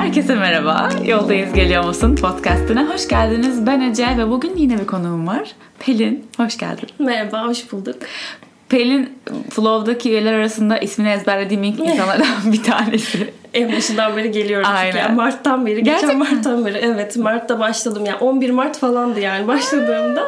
Herkese merhaba. Yoldayız geliyor musun podcastine hoş geldiniz. Ben Ece ve bugün yine bir konuğum var. Pelin, hoş geldin. Merhaba, hoş bulduk. Pelin Flow'daki üyeler arasında ismini ezberlediğim ilk insanlardan bir tanesi. En başından beri geliyorum. Aynen. Yani Mart'tan beri, Gerçekten geçen Mart'tan beri. Evet, Mart'ta başladım. Yani 11 Mart falandı yani başladığımda.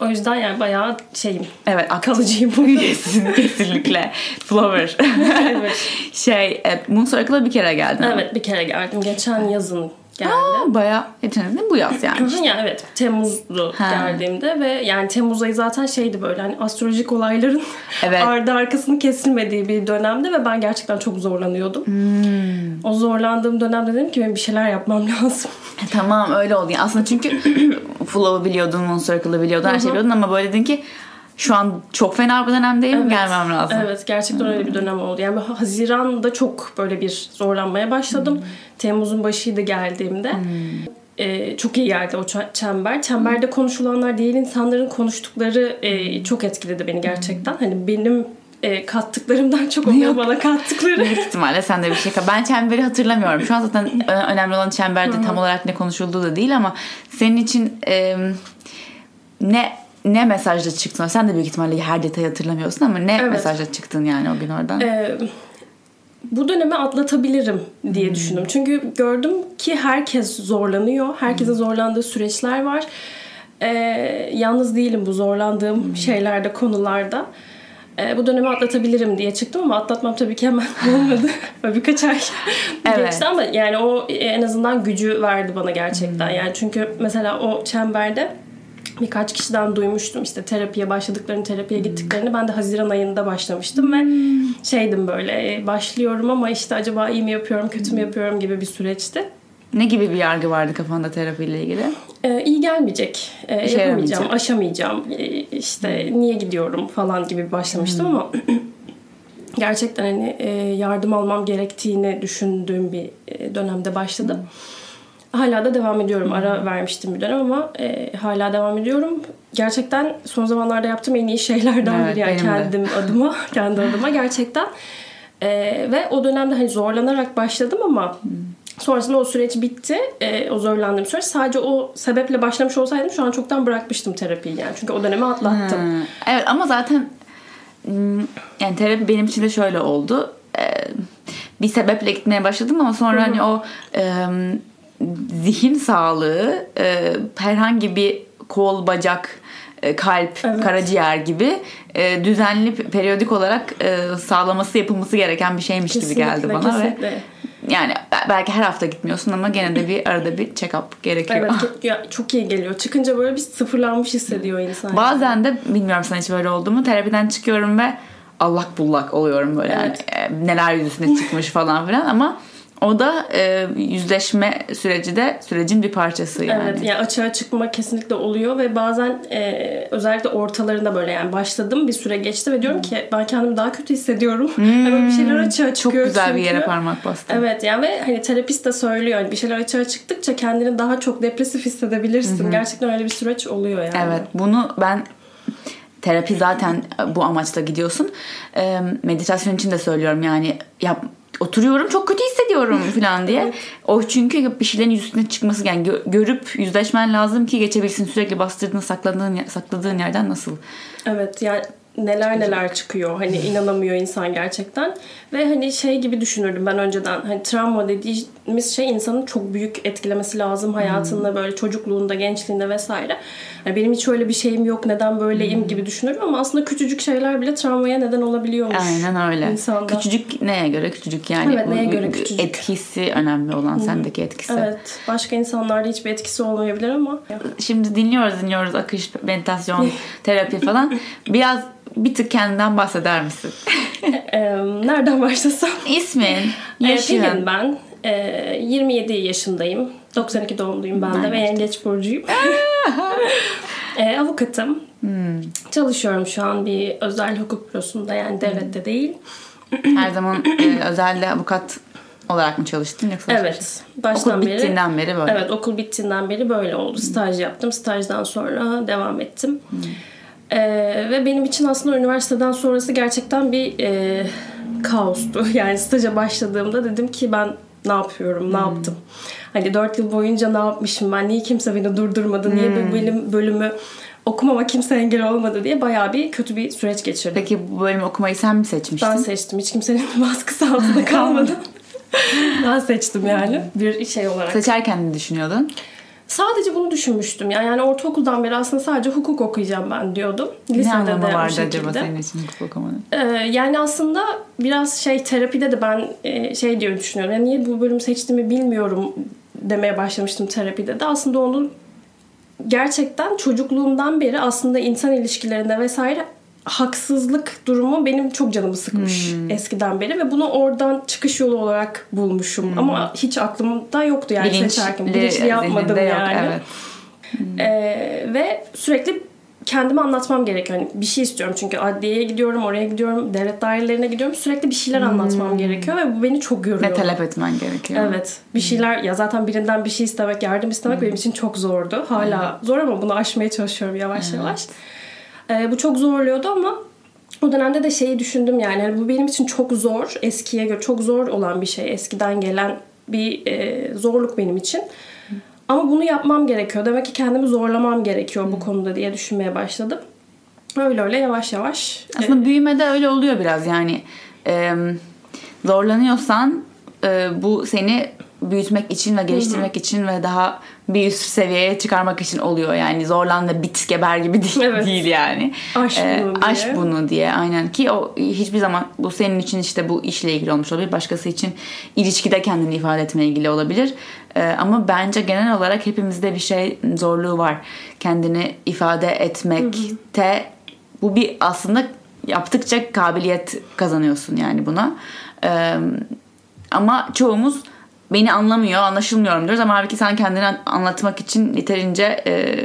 O yüzden yani bayağı şeyim. Evet, Kalıcıyım bu. üyesin kesinlikle. Flower. evet. şey, e, Moon Circle'a bir kere geldin. Evet, bir kere geldim. Geçen yazın geldim. Aa, bayağı geçen bu yaz yani. Yani evet Temmuz'du Ha. geldiğimde ve yani Temmuz ayı zaten şeydi böyle hani astrolojik olayların Evet. ardı arkasının kesilmediği bir dönemde ve ben gerçekten çok zorlanıyordum. Hmm. O zorlandığım dönemde dedim ki benim bir şeyler yapmam lazım. E, Tamam öyle oldu. Yani aslında çünkü Flow'u biliyordun, Moon Circle'ı biliyordun, her şeyi biliyordun ama böyle dedin ki şu an çok fena bir dönemdeyim, Evet. gelmem lazım. Evet gerçekten öyle bir dönem oldu. Yani Haziran'da çok böyle bir zorlanmaya başladım. Temmuz'un başıydı geldiğimde. Ee, çok iyi geldi o çember. Çemberde konuşulanlar diğer insanların konuştukları e, çok etkiledi beni gerçekten. Hani benim e, kattıklarımdan çok onlar Yok. bana kattıkları. Büyük ihtimalle sen de bir şey Ben çemberi hatırlamıyorum. Şu an zaten önemli olan çemberde tam olarak ne konuşulduğu da değil ama senin için e, ne ne mesajla çıktın? Sen de büyük ihtimalle her detayı hatırlamıyorsun ama ne Evet. mesajla çıktın yani o gün oradan? Ee, bu dönemi atlatabilirim diye düşündüm. Çünkü gördüm ki herkes zorlanıyor. Herkesin zorlandığı süreçler var. Ee, yalnız değilim bu zorlandığım şeylerde, konularda. Ee, bu dönemi atlatabilirim diye çıktım ama atlatmam tabii ki hemen olmadı. Birkaç ay Evet. geçti ama yani o en azından gücü verdi bana gerçekten. Yani çünkü mesela o çemberde birkaç kişiden duymuştum işte terapiye başladıklarını, terapiye gittiklerini. Ben de Haziran ayında başlamıştım ve şeydim böyle e, başlıyorum ama işte acaba iyi mi yapıyorum, kötü mü yapıyorum gibi bir süreçti. Ne gibi bir yargı vardı kafanda terapiyle ilgili? Ee, iyi gelmeyecek, ee, İşe yapamayacağım, yaramayacak. aşamayacağım, ee, işte niye gidiyorum falan gibi başlamıştım ama gerçekten hani e, yardım almam gerektiğini düşündüğüm bir e, dönemde başladım. Hala da devam ediyorum. Ara vermiştim bir dönem ama e, hala devam ediyorum. Gerçekten son zamanlarda yaptığım en iyi şeylerden Evet, biri yani benim de. kendim adıma, kendi adıma gerçekten. E, ve o dönemde hani zorlanarak başladım ama sonrasında o süreç bitti. E, o zorlandığım süreç. Sadece o sebeple başlamış olsaydım şu an çoktan bırakmıştım terapiyi yani. Çünkü o dönemi atlattım. Ha, Evet ama zaten hmm, yani terapi benim için de şöyle oldu. Ee, Bir sebeple gitmeye başladım ama sonra hani o e, zihin sağlığı e, herhangi bir kol, bacak, e, kalp, Evet. karaciğer gibi e, düzenli periyodik olarak e, sağlaması yapılması gereken bir şeymiş gibi geldi bana ve kesinlikle. yani belki her hafta gitmiyorsun ama gene de bir arada bir check-up gerekiyor. Evet çok, ya, çok iyi geliyor. Çıkınca böyle bir sıfırlanmış hissediyor insan. Bazen de bilmiyorum sana hiç böyle oldu mu terapiden çıkıyorum ve allak bullak oluyorum böyle Evet. yani e, neler yüzüne çıkmış falan filan ama o da e, yüzleşme süreci de sürecin bir parçası yani. Evet yani açığa çıkma kesinlikle oluyor ve bazen e, özellikle ortalarında böyle yani başladım bir süre geçti ve diyorum ki ben kendimi daha kötü hissediyorum. Hemen bir şeyler açığa Hmm. Çok çıkıyor güzel bir çünkü. yere parmak bastın. Evet yani ve hani terapist de söylüyor hani bir şeyler açığa çıktıkça kendini daha çok depresif hissedebilirsin. Gerçekten öyle bir süreç oluyor yani. Evet bunu ben terapi zaten bu amaçla gidiyorsun. E, meditasyon için de söylüyorum yani yap oturuyorum çok kötü hissediyorum falan diye. O çünkü bir şeylerin üstüne çıkması yani gö- görüp yüzleşmen lazım ki geçebilsin sürekli bastırdığın sakladığın sakladığın yerden nasıl Evet yani neler neler çıkıyor. Hani inanamıyor insan gerçekten. Ve hani şey gibi düşünürdüm ben önceden. Hani travma dediğimiz şey insanın çok büyük etkilemesi lazım hayatında böyle çocukluğunda, gençliğinde vesaire. Yani benim hiç öyle bir şeyim yok. Neden böyleyim gibi düşünürüm ama aslında küçücük şeyler bile travmaya neden olabiliyormuş. Aynen öyle. insanda. Küçücük neye göre küçücük yani. Evet, neye göre küçücük. Etkisi önemli olan sendeki etkisi. Evet. Başka insanlarda hiçbir etkisi olmayabilir ama. Şimdi dinliyoruz dinliyoruz akış, meditasyon, terapi falan. Biraz bir tık kendinden bahseder misin? Nereden başlasam? İsmin, yaşın. Pelin ben. Ee, 27 yaşındayım. 92 doğumluyum ben de ve yengeç burcuyum. Avukatım. Hmm. Çalışıyorum şu an bir özel hukuk bürosunda yani devlette değil. Her zaman e, özelde avukat olarak mı çalıştın yoksa? Evet. Baştan Okul beri. bittiğinden beri böyle. Evet okul bittiğinden beri böyle oldu. Staj yaptım. Stajdan sonra devam ettim. Ee, ve benim için aslında üniversiteden sonrası gerçekten bir e, kaostu. Yani staja başladığımda dedim ki ben Ne yapıyorum? Ne yaptım? Hani 4 yıl boyunca ne yapmışım ben? Niye kimse beni durdurmadı? Niye bu benim bölümü okumama kimse engel olmadı diye bayağı bir kötü bir süreç geçirdim. Peki bu bölümü okumayı sen mi seçmiştin? Ben seçtim. Hiç kimsenin baskısı altında kalmadım. ben seçtim yani bir şey olarak. Seçerken ne düşünüyordun? Sadece bunu düşünmüştüm. Yani, yani ortaokuldan beri aslında sadece hukuk okuyacağım ben diyordum. ne Lisede anlamı de vardı şekilde. acaba senin için hukuk okumanın? Ee, yani aslında biraz şey terapide de ben e, şey diye düşünüyorum. Yani niye bu bölümü seçtiğimi bilmiyorum demeye başlamıştım terapide de. Aslında onun gerçekten çocukluğumdan beri aslında insan ilişkilerinde vesaire haksızlık durumu benim çok canımı sıkmış Hmm. eskiden beri ve bunu oradan çıkış yolu olarak bulmuşum. Ama hiç aklımda yoktu yani Bilinçli, seçerken. Bilinçli yapmadım yok, yani. evet. Ee, ve sürekli kendime anlatmam gerekiyor. Hani bir şey istiyorum çünkü adliyeye gidiyorum, oraya gidiyorum, devlet dairelerine gidiyorum. Sürekli bir şeyler anlatmam gerekiyor ve bu beni çok yoruyor. Ve talep etmen gerekiyor. Evet. Bir şeyler ya zaten birinden bir şey istemek, yardım istemek benim için çok zordu. Hala zor ama bunu aşmaya çalışıyorum yavaş yavaş. Ee, bu çok zorluyordu ama o dönemde de şeyi düşündüm yani hani bu benim için çok zor, eskiye göre çok zor olan bir şey. Eskiden gelen bir e, zorluk benim için. Ama bunu yapmam gerekiyor. Demek ki kendimi zorlamam gerekiyor bu konuda diye düşünmeye başladım. Öyle öyle yavaş yavaş. e, Aslında büyümede öyle oluyor biraz yani. Ee, zorlanıyorsan e, bu seni büyütmek için ve geliştirmek için ve daha bir üst seviyeye çıkarmak için oluyor yani zorlan da bit geber gibi değil, Evet. değil yani. Aş Ee, bunu diye. aş bunu diye aynen ki o hiçbir zaman bu senin için işte bu işle ilgili olmuş olabilir başkası için ilişkide kendini ifade etmeye ilgili olabilir Ee, ama bence genel olarak hepimizde bir şey zorluğu var kendini ifade etmekte bu bir aslında yaptıkça kabiliyet kazanıyorsun yani buna Ee, ama çoğumuz beni anlamıyor, anlaşılmıyorum diyoruz ama halbuki sen kendini an- anlatmak için yeterince e,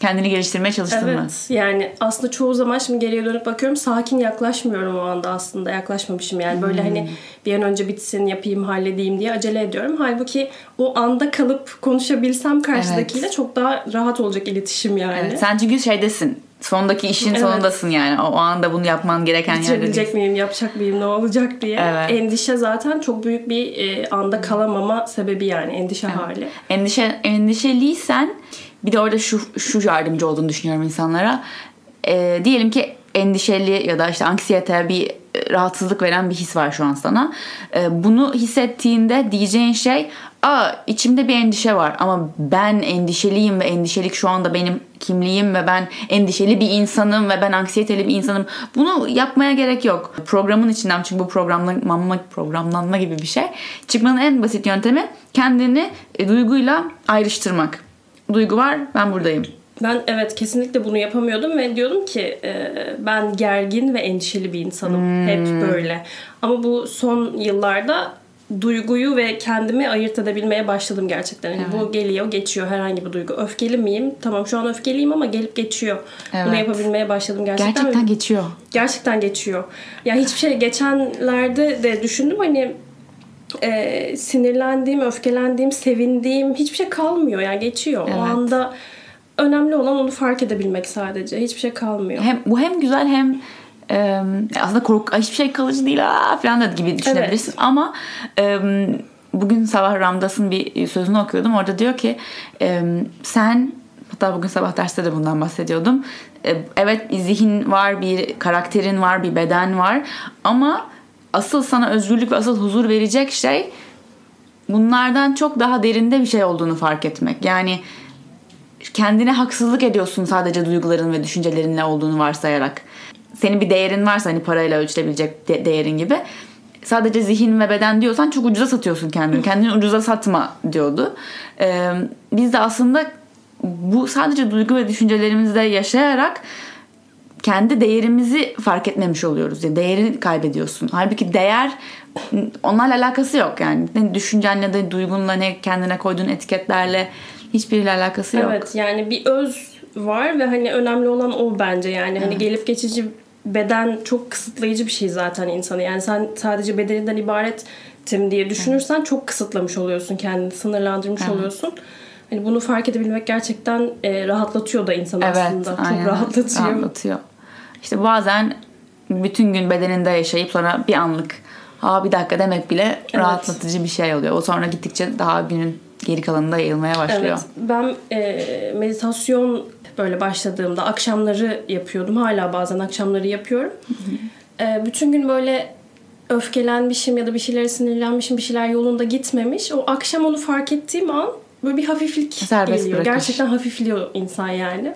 kendini geliştirmeye çalıştın mı? Evet yani aslında çoğu zaman şimdi geriye dönüp bakıyorum sakin yaklaşmıyorum o anda aslında yaklaşmamışım yani böyle Hmm. hani bir an önce bitsin yapayım halledeyim diye acele ediyorum. Halbuki o anda kalıp konuşabilsem karşıdakiyle çok daha rahat olacak iletişim yani. Evet, sen çünkü şeydesin. Sondaki işin Evet. sonundasın yani. O, o anda bunu yapman gereken yerde Bitirebilecek miyim, yapacak mıyım, ne olacak diye. Evet. Endişe zaten çok büyük bir e, anda kalamama sebebi yani endişe hali. Endişe, endişeliysen bir de orada şu, şu yardımcı olduğunu düşünüyorum insanlara. Ee, diyelim ki endişeli ya da işte anksiyete bir e, rahatsızlık veren bir his var şu an sana. Ee, bunu hissettiğinde diyeceğin şey Aa içimde bir endişe var ama ben endişeliyim ve endişelik şu anda benim kimliğim ve ben endişeli bir insanım ve ben anksiyeteli bir insanım. Bunu yapmaya gerek yok. Programın içinden çünkü bu programlanma, programlanma gibi bir şey. Çıkmanın en basit yöntemi kendini e, duyguyla ayrıştırmak. Duygu var ben buradayım. Ben evet kesinlikle bunu yapamıyordum ve diyordum ki e, ben gergin ve endişeli bir insanım. Hep böyle. Ama bu son yıllarda duyguyu ve kendimi ayırt edebilmeye başladım gerçekten. Yani Bu geliyor, geçiyor herhangi bir duygu. Öfkeli miyim? Tamam şu an öfkeliyim ama gelip geçiyor. Bunu Evet. yapabilmeye başladım gerçekten. Gerçekten geçiyor. Gerçekten geçiyor. Ya hiçbir şey geçenlerde de düşündüm hani e, sinirlendiğim, öfkelendiğim, sevindiğim hiçbir şey kalmıyor. Yani geçiyor. Evet. O anda önemli olan onu fark edebilmek sadece. Hiçbir şey kalmıyor. Hem bu hem güzel hem e, aslında korku hiçbir şey kalıcı değil aa falan da gibi düşünebilirsin ama e, bugün sabah Ramdas'ın bir sözünü okuyordum. Orada diyor ki e, sen hatta bugün sabah derste de bundan bahsediyordum. E, evet zihin var, bir karakterin var, bir beden var ama asıl sana özgürlük ve asıl huzur verecek şey bunlardan çok daha derinde bir şey olduğunu fark etmek. Yani kendine haksızlık ediyorsun sadece duyguların ve düşüncelerinle olduğunu varsayarak. Senin bir değerin varsa hani parayla ölçülebilecek de- değerin gibi. Sadece zihin ve beden diyorsan çok ucuza satıyorsun kendini. Kendini ucuza satma diyordu. Ee, biz de aslında bu sadece duygu ve düşüncelerimizde yaşayarak kendi değerimizi fark etmemiş oluyoruz. Yani değerini kaybediyorsun. Halbuki değer onlarla alakası yok yani. Ne düşüncenle de duygunla ne kendine koyduğun etiketlerle hiçbiriyle alakası yok. Evet yani bir öz var ve hani önemli olan o bence yani. Hani gelip geçici beden çok kısıtlayıcı bir şey zaten insanı. Yani sen sadece bedeninden ibarettim diye düşünürsen çok kısıtlamış oluyorsun kendini, sınırlandırmış oluyorsun. Hani bunu fark edebilmek gerçekten e, rahatlatıyor da insanı Evet, aslında. aynen. Çok rahatlatıyor. Rahatlatıyor. İşte bazen bütün gün bedeninde yaşayıp sonra bir anlık ha bir dakika demek bile rahatlatıcı bir şey oluyor. O sonra gittikçe daha günün geri kalanında yayılmaya başlıyor. Evet. Ben e, meditasyon böyle başladığımda akşamları yapıyordum. Hala bazen akşamları yapıyorum. E, bütün gün böyle öfkelenmişim ya da bir şeylere sinirlenmişim, bir şeyler yolunda gitmemiş. O akşam onu fark ettiğim an böyle bir hafiflik Serbest geliyor. bırakış. Gerçekten hafifliyor insan yani.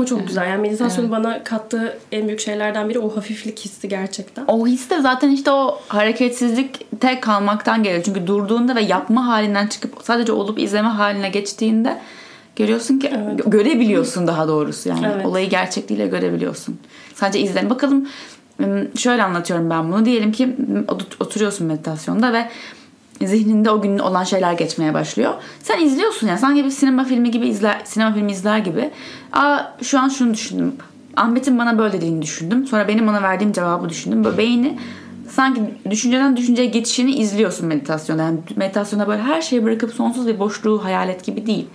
O çok güzel. Yani meditasyonun bana kattığı en büyük şeylerden biri o hafiflik hissi gerçekten. O his de zaten işte o hareketsizlikte kalmaktan geliyor. Çünkü durduğunda ve yapma halinden çıkıp sadece olup izleme haline geçtiğinde görüyorsun ki gö- görebiliyorsun daha doğrusu yani. Evet. Olayı gerçekliğiyle görebiliyorsun. Sadece izle. Bakalım ım, şöyle anlatıyorum ben bunu. Diyelim ki ot- oturuyorsun meditasyonda ve zihninde o gün olan şeyler geçmeye başlıyor. Sen izliyorsun yani sanki bir sinema filmi gibi izler, sinema filmi izler gibi. Aa şu an şunu düşündüm. Ahmet'in bana böyle dediğini düşündüm. Sonra benim ona verdiğim cevabı düşündüm. Böyle beyni sanki düşünceden düşünceye geçişini izliyorsun meditasyonda. Yani meditasyonda böyle her şeyi bırakıp sonsuz bir boşluğu hayal et gibi değil.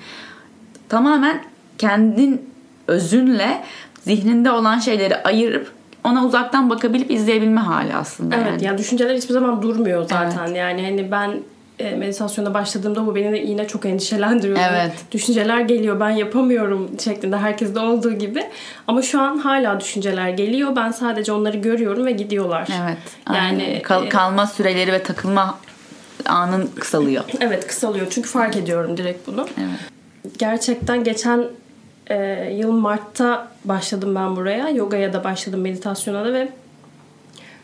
Tamamen kendin özünle zihninde olan şeyleri ayırıp ona uzaktan bakabilip izleyebilme hali aslında. Evet yani. yani düşünceler hiçbir zaman durmuyor zaten. Yani hani ben e, meditasyona başladığımda bu beni de yine çok endişelendiriyor. Evet. Düşünceler geliyor ben yapamıyorum şeklinde herkeste olduğu gibi. Ama şu an hala düşünceler geliyor. Ben sadece onları görüyorum ve gidiyorlar. Evet. Yani, Yani Kal- e, kalma süreleri ve takılma anın kısalıyor. Evet kısalıyor çünkü fark ediyorum direkt bunu. Evet. Gerçekten geçen e, yıl Mart'ta başladım ben buraya. Yogaya da başladım, meditasyona da ve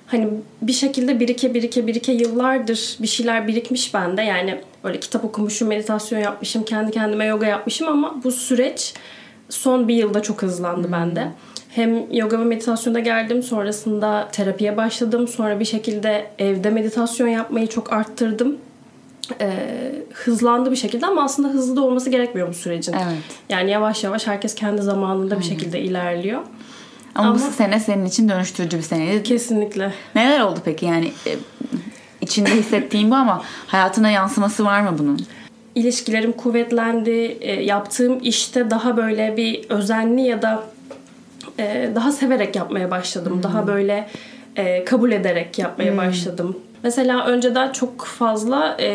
hani bir şekilde birike birike birike yıllardır bir şeyler birikmiş bende. Yani böyle kitap okumuşum, meditasyon yapmışım, kendi kendime yoga yapmışım ama bu süreç son bir yılda çok hızlandı bende. Hem yoga ve meditasyona geldim. Sonrasında terapiye başladım. Sonra bir şekilde evde meditasyon yapmayı çok arttırdım. Ee, hızlandı bir şekilde ama aslında hızlı da olması gerekmiyor bu sürecin. Evet. Yani yavaş yavaş herkes kendi zamanında bir şekilde ilerliyor. Ama, bu Ama- sene senin için dönüştürücü bir seneydi. Kesinlikle. Neler oldu peki yani e, içinde hissettiğin bu ama hayatına yansıması var mı bunun? İlişkilerim kuvvetlendi. E, yaptığım işte daha böyle bir özenli ya da e, daha severek yapmaya başladım. Daha böyle e, kabul ederek yapmaya başladım. Mesela önceden çok fazla e,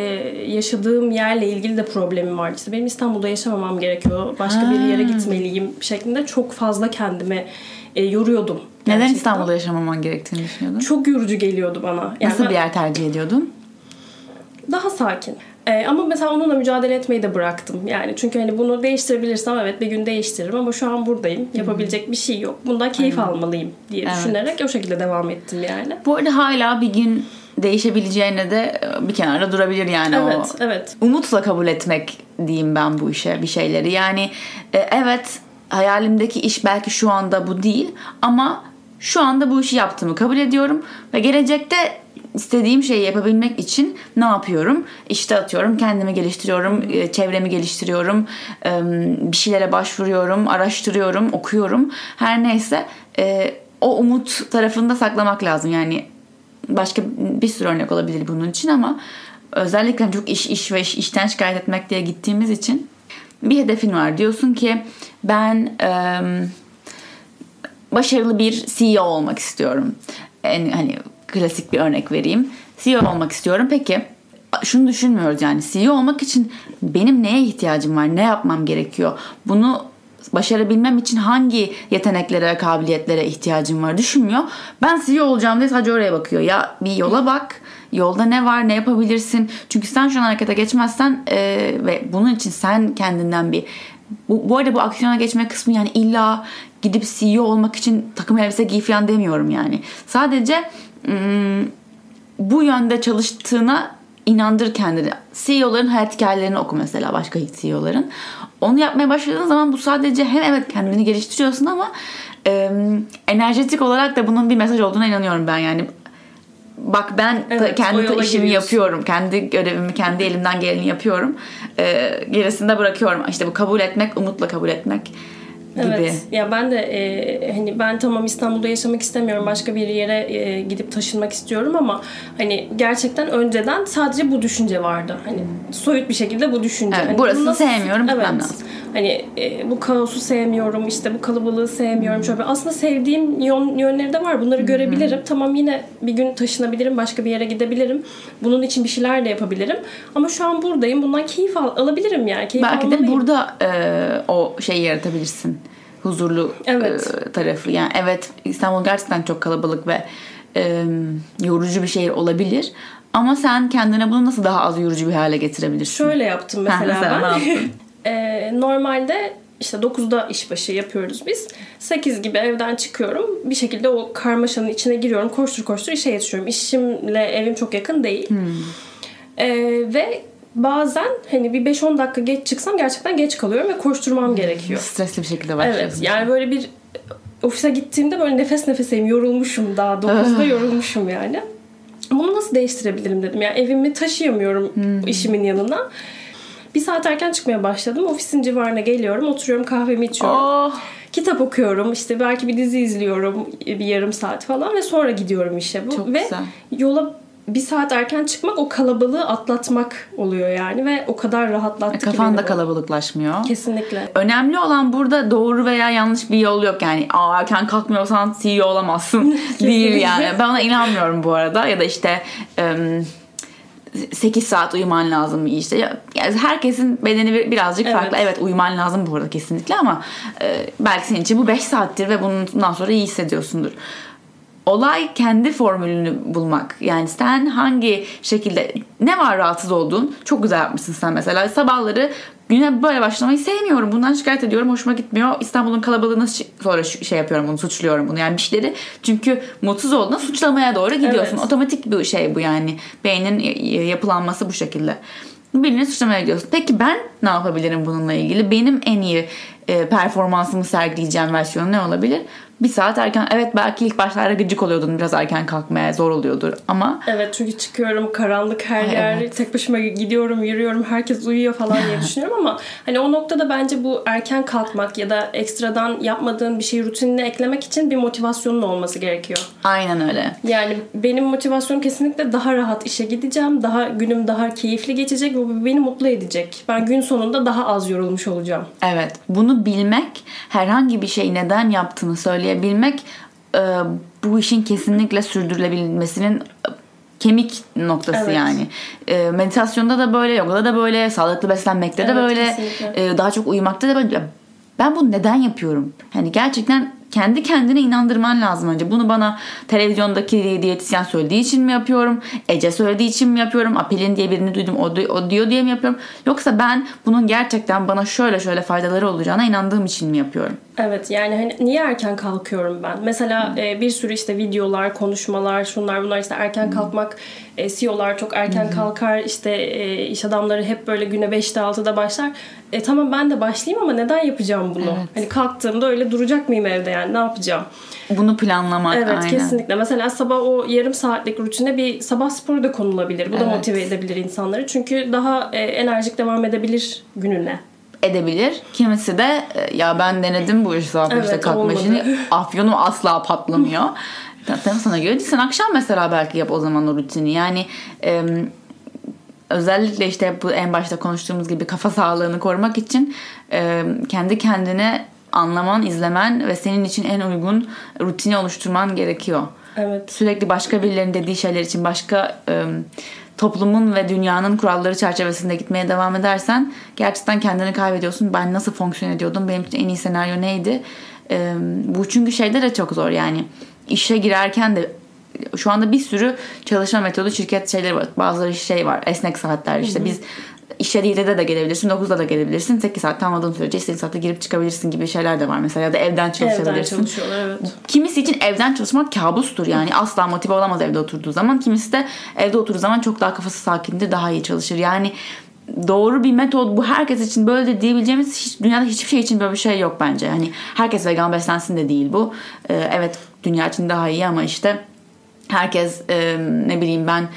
yaşadığım yerle ilgili de problemim vardı. İşte benim İstanbul'da yaşamamam gerekiyor. Başka bir yere gitmeliyim şeklinde çok fazla kendime e, yoruyordum. Neden gerçekten. İstanbul'da yaşamaman gerektiğini düşünüyordun? Çok yorucu geliyordu bana. Yani Nasıl ben- bir yer tercih ediyordun? Daha sakin. Ee, ama mesela onunla mücadele etmeyi de bıraktım. Yani çünkü hani bunu değiştirebilirsem evet bir gün değiştiririm ama şu an buradayım. Yapabilecek bir şey yok. Bundan keyif almalıyım diye Evet. düşünerek o şekilde devam ettim yani. Bu arada hala bir gün değişebileceğine de e, bir kenarda durabilir yani o. Evet, evet. Umutla kabul etmek diyeyim ben bu işe bir şeyleri. Yani e, evet hayalimdeki iş belki şu anda bu değil ama şu anda bu işi yaptığımı kabul ediyorum ve gelecekte istediğim şeyi yapabilmek için ne yapıyorum? İşte atıyorum kendimi geliştiriyorum, e, çevremi geliştiriyorum, bir şeylere başvuruyorum, araştırıyorum, okuyorum. Her neyse o umut tarafında saklamak lazım. Yani başka bir sürü örnek olabilir bunun için ama özellikle hani çok iş iş ve iş, işten şikayet etmek diye gittiğimiz için bir hedefin var. Diyorsun ki ben em, başarılı bir CEO olmak istiyorum. En hani klasik bir örnek vereyim. CEO olmak istiyorum. Peki şunu düşünmüyoruz yani CEO olmak için benim neye ihtiyacım var? Ne yapmam gerekiyor? Bunu başarabilmem için hangi yeteneklere kabiliyetlere ihtiyacım var düşünmüyor. Ben CEO olacağım diye sadece oraya bakıyor. Ya bir yola bak. Yolda ne var ne yapabilirsin. Çünkü sen şu an harekete geçmezsen e, ve bunun için sen kendinden bir bu, bu arada bu aksiyona geçme kısmı yani illa gidip CEO olmak için takım elbise giy falan demiyorum yani. Sadece ım, bu yönde çalıştığına inandır kendini. CEO'ların hayat hikayelerini oku mesela başka CEO'ların. Onu yapmaya başladığın zaman bu sadece hem evet kendini geliştiriyorsun ama e, enerjetik olarak da bunun bir mesaj olduğuna inanıyorum ben yani. Bak ben Evet, kendi işimi giriyorsun. yapıyorum. Kendi görevimi, kendi elimden geleni yapıyorum. E, gerisini de bırakıyorum. İşte bu kabul etmek, umutla kabul etmek gibi. Evet. Ya ben de e, hani ben tamam İstanbul'da yaşamak istemiyorum. Başka bir yere e, gidip taşınmak istiyorum ama hani gerçekten önceden sadece bu düşünce vardı. Hani soyut bir şekilde bu düşünce. Evet, Hani burasını bunu sevmiyorum, evet. lazım. Hani e, bu kaosu sevmiyorum, işte bu kalabalığı sevmiyorum. Şöyle aslında sevdiğim yön, yönleri de var. Bunları görebilirim. Tamam yine bir gün taşınabilirim, başka bir yere gidebilirim. Bunun için bir şeyler de yapabilirim. Ama şu an buradayım. Bundan keyif al, alabilirim yani. Keyif Belki de almalıyım. burada e, o şeyi yaratabilirsin. Huzurlu Evet. e, tarafı. Yani evet İstanbul gerçekten çok kalabalık ve e, yorucu bir şehir olabilir. Ama sen kendine bunu nasıl daha az yorucu bir hale getirebilirsin? Şöyle yaptım Ha, mesela, mesela ben. ne yaptın? Ee, normalde işte 9'da işbaşı yapıyoruz biz. 8 gibi evden çıkıyorum. Bir şekilde o karmaşanın içine giriyorum. Koştur koştur işe yetişiyorum. İşimle evim çok yakın değil. Hmm. Ee, ve bazen hani bir 5-10 dakika geç çıksam gerçekten geç kalıyorum ve koşturmam gerekiyor. Stresli bir şekilde Evet başlıyorsun. yani böyle bir ofise gittiğimde böyle nefes nefeseyim yorulmuşum daha 9'da yorulmuşum yani. Bunu nasıl değiştirebilirim dedim. Yani evimi taşıyamıyorum işimin yanına. Bir saat erken çıkmaya başladım. Ofisin civarına geliyorum. Oturuyorum kahvemi içiyorum. Oh, Kitap okuyorum. işte belki bir dizi izliyorum. Bir yarım saat falan ve sonra gidiyorum işe. Bu. Çok ve güzel. yola bir saat erken çıkmak o kalabalığı atlatmak oluyor yani. Ve o kadar rahatlattı ki kafan beni da bu. kalabalıklaşmıyor. Kesinlikle. Önemli olan burada doğru veya yanlış bir yol yok yani. Aa erken kalkmıyorsan CEO olamazsın değil yani. Ben ona inanmıyorum bu arada. Ya da işte em, 8 saat uyuman lazım işte. Ya- Yani herkesin bedeni bir- birazcık Evet. farklı. Evet uyuman lazım bu arada kesinlikle ama e, belki senin için bu 5 saattir ve bundan sonra iyi hissediyorsundur. Olay kendi formülünü bulmak. Yani sen hangi şekilde ne var rahatsız olduğun çok güzel yapmışsın sen mesela. Sabahları güne böyle başlamayı sevmiyorum. Bundan şikayet ediyorum. Hoşuma gitmiyor. İstanbul'un kalabalığına sonra şey yapıyorum bunu suçluyorum bunu. Yani bir şeyleri çünkü mutsuz olduğunda suçlamaya doğru gidiyorsun. Evet. Otomatik bir şey bu yani. Beynin yapılanması bu şekilde. Birini suçlamaya gidiyorsun. Peki ben ne yapabilirim bununla ilgili? Benim en iyi e, performansımı sergileyeceğim versiyonu ne olabilir? Bir saat erken. Evet belki ilk başlarda gıcık oluyordun. Biraz erken kalkmaya zor oluyordur. Ama Evet çünkü çıkıyorum karanlık her Ay, yer evet. tek başıma gidiyorum yürüyorum herkes uyuyor falan diye düşünüyorum ama hani o noktada bence bu erken kalkmak ya da ekstradan yapmadığın bir şeyi rutinine eklemek için bir motivasyonun olması gerekiyor. aynen öyle. Yani benim motivasyonum kesinlikle daha rahat işe gideceğim. Daha günüm daha keyifli geçecek ve beni mutlu edecek. Ben gün sonunda daha az yorulmuş olacağım. Evet. Bunu bilmek, herhangi bir şeyi neden yaptığını söyleyebilmek e, bu işin kesinlikle sürdürülebilmesinin e, kemik noktası Evet. yani. E, meditasyonda da böyle, yogada da böyle, sağlıklı beslenmekte de Evet, böyle, kesinlikle. e, daha çok uyumakta da böyle. Ben bunu neden yapıyorum? Hani gerçekten kendi kendine inandırman lazım önce. Bunu bana televizyondaki diyetisyen söylediği için mi yapıyorum? Ece söylediği için mi yapıyorum? Apelin diye birini duydum o, o diyor diye mi yapıyorum? Yoksa ben bunun gerçekten bana şöyle şöyle faydaları olacağına inandığım için mi yapıyorum? Evet yani hani niye erken kalkıyorum ben? Mesela e, bir sürü işte videolar, konuşmalar, şunlar bunlar işte erken kalkmak, e, CEO'lar çok erken kalkar, işte e, iş adamları hep böyle güne 5'te 6'da başlar. E tamam ben de başlayayım ama neden yapacağım bunu? Evet. Hani kalktığımda öyle duracak mıyım evde yani ne yapacağım? Bunu planlamak Evet aynen. kesinlikle. Mesela sabah o yarım saatlik rutine bir sabah sporu da konulabilir. Bu da Evet. motive edebilir insanları. Çünkü daha e, enerjik devam edebilir gününe. Edebilir. Kimisi de e, ya ben denedim bu işi Evet, beşte kalkma işini. Afyonum asla patlamıyor. Tabii sana göre değil. Sen akşam mesela belki yap o zaman o rutini. Yani e, özellikle işte bu en başta konuştuğumuz gibi kafa sağlığını korumak için e, kendi kendine anlaman, izlemen ve senin için en uygun rutini oluşturman gerekiyor. Evet. Sürekli başka birilerinin dediği şeyler için başka e, toplumun ve dünyanın kuralları çerçevesinde gitmeye devam edersen gerçekten kendini kaybediyorsun. Ben nasıl fonksiyon ediyordum? Benim için en iyi senaryo neydi? E, bu çünkü şeyde de çok zor yani. işe girerken de şu anda bir sürü çalışma metodu şirket şeyleri var. Bazıları şey var. Esnek saatler işte biz işe 7'de de gelebilirsin, 9'da da gelebilirsin. 8 saat tamamladığın sürece istediğin saatte girip çıkabilirsin gibi şeyler de var mesela. Ya da evden Evden çalışabilirsin. çalışıyorlar evet. Kimisi için evden çalışmak kabustur yani asla motive olamaz evde oturduğu zaman. Kimisi de evde oturduğu zaman çok daha kafası sakindir, daha iyi çalışır. Yani doğru bir metod bu herkes için böyle de diyebileceğimiz hiç, dünyada hiçbir şey için böyle bir şey yok bence. Hani herkes vegan beslensin de değil bu. Ee, evet dünya için daha iyi ama işte herkes e, ne bileyim ben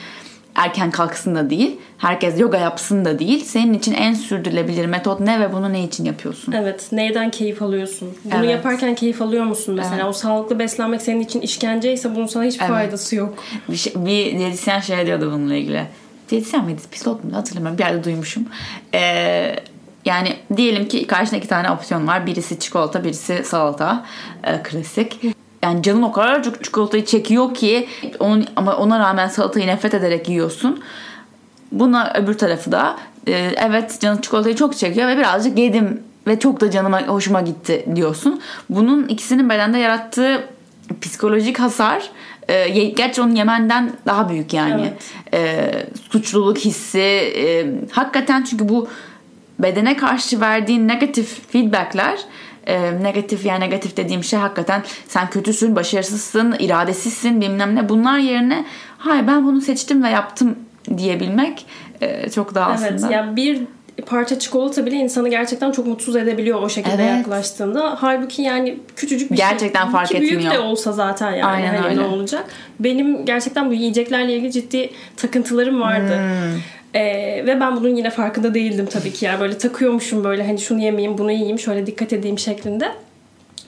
erken kalksın da değil. Herkes yoga yapsın da değil. Senin için en sürdürülebilir metot ne ve bunu ne için yapıyorsun? Evet. Neyden keyif alıyorsun? Bunu Evet. yaparken keyif alıyor musun mesela? Evet. O sağlıklı beslenmek senin için işkence ise bunun sana hiçbir Evet. faydası yok. Bir, şey, bir diyetisyen şey diyordu bununla ilgili. Diyetisyen miydi? Psikolog muydu? Hatırlamıyorum. Bir yerde duymuşum. Ee, yani diyelim ki karşında iki tane opsiyon var. Birisi çikolata, birisi salata. Ee, klasik. Yani canın o kadar çok çikolatayı çekiyor ki onun ama ona rağmen salatayı nefret ederek yiyorsun. Buna öbür tarafı da e, evet canın çikolatayı çok çekiyor ve birazcık yedim ve çok da canıma hoşuma gitti diyorsun. Bunun ikisinin bedende yarattığı psikolojik hasar e, gerçi onun yemenden daha büyük yani. E, suçluluk hissi e, hakikaten çünkü bu bedene karşı verdiğin negatif feedbackler e, negatif yani negatif dediğim şey hakikaten sen kötüsün, başarısızsın, iradesizsin bilmem ne. Bunlar yerine hayır ben bunu seçtim ve yaptım diyebilmek e, çok daha aslında. Evet yani bir parça çikolata bile insanı gerçekten çok mutsuz edebiliyor o şekilde Evet. yaklaştığında. Halbuki yani küçücük bir Gerçekten şey. fark Ki büyük etmiyor. de olsa zaten yani Aynen hani öyle. ne olacak. Benim gerçekten bu yiyeceklerle ilgili ciddi takıntılarım vardı. Hmm. Ee, ve ben bunun yine farkında değildim tabii ki. Yani böyle takıyormuşum böyle hani şunu yemeyeyim bunu yiyeyim şöyle dikkat edeyim şeklinde.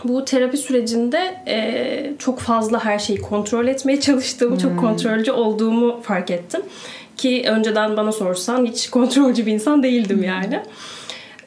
Bu terapi sürecinde e, çok fazla her şeyi kontrol etmeye çalıştığımı, çok kontrolcü olduğumu fark ettim. Ki önceden bana sorsan hiç kontrolcü bir insan değildim yani.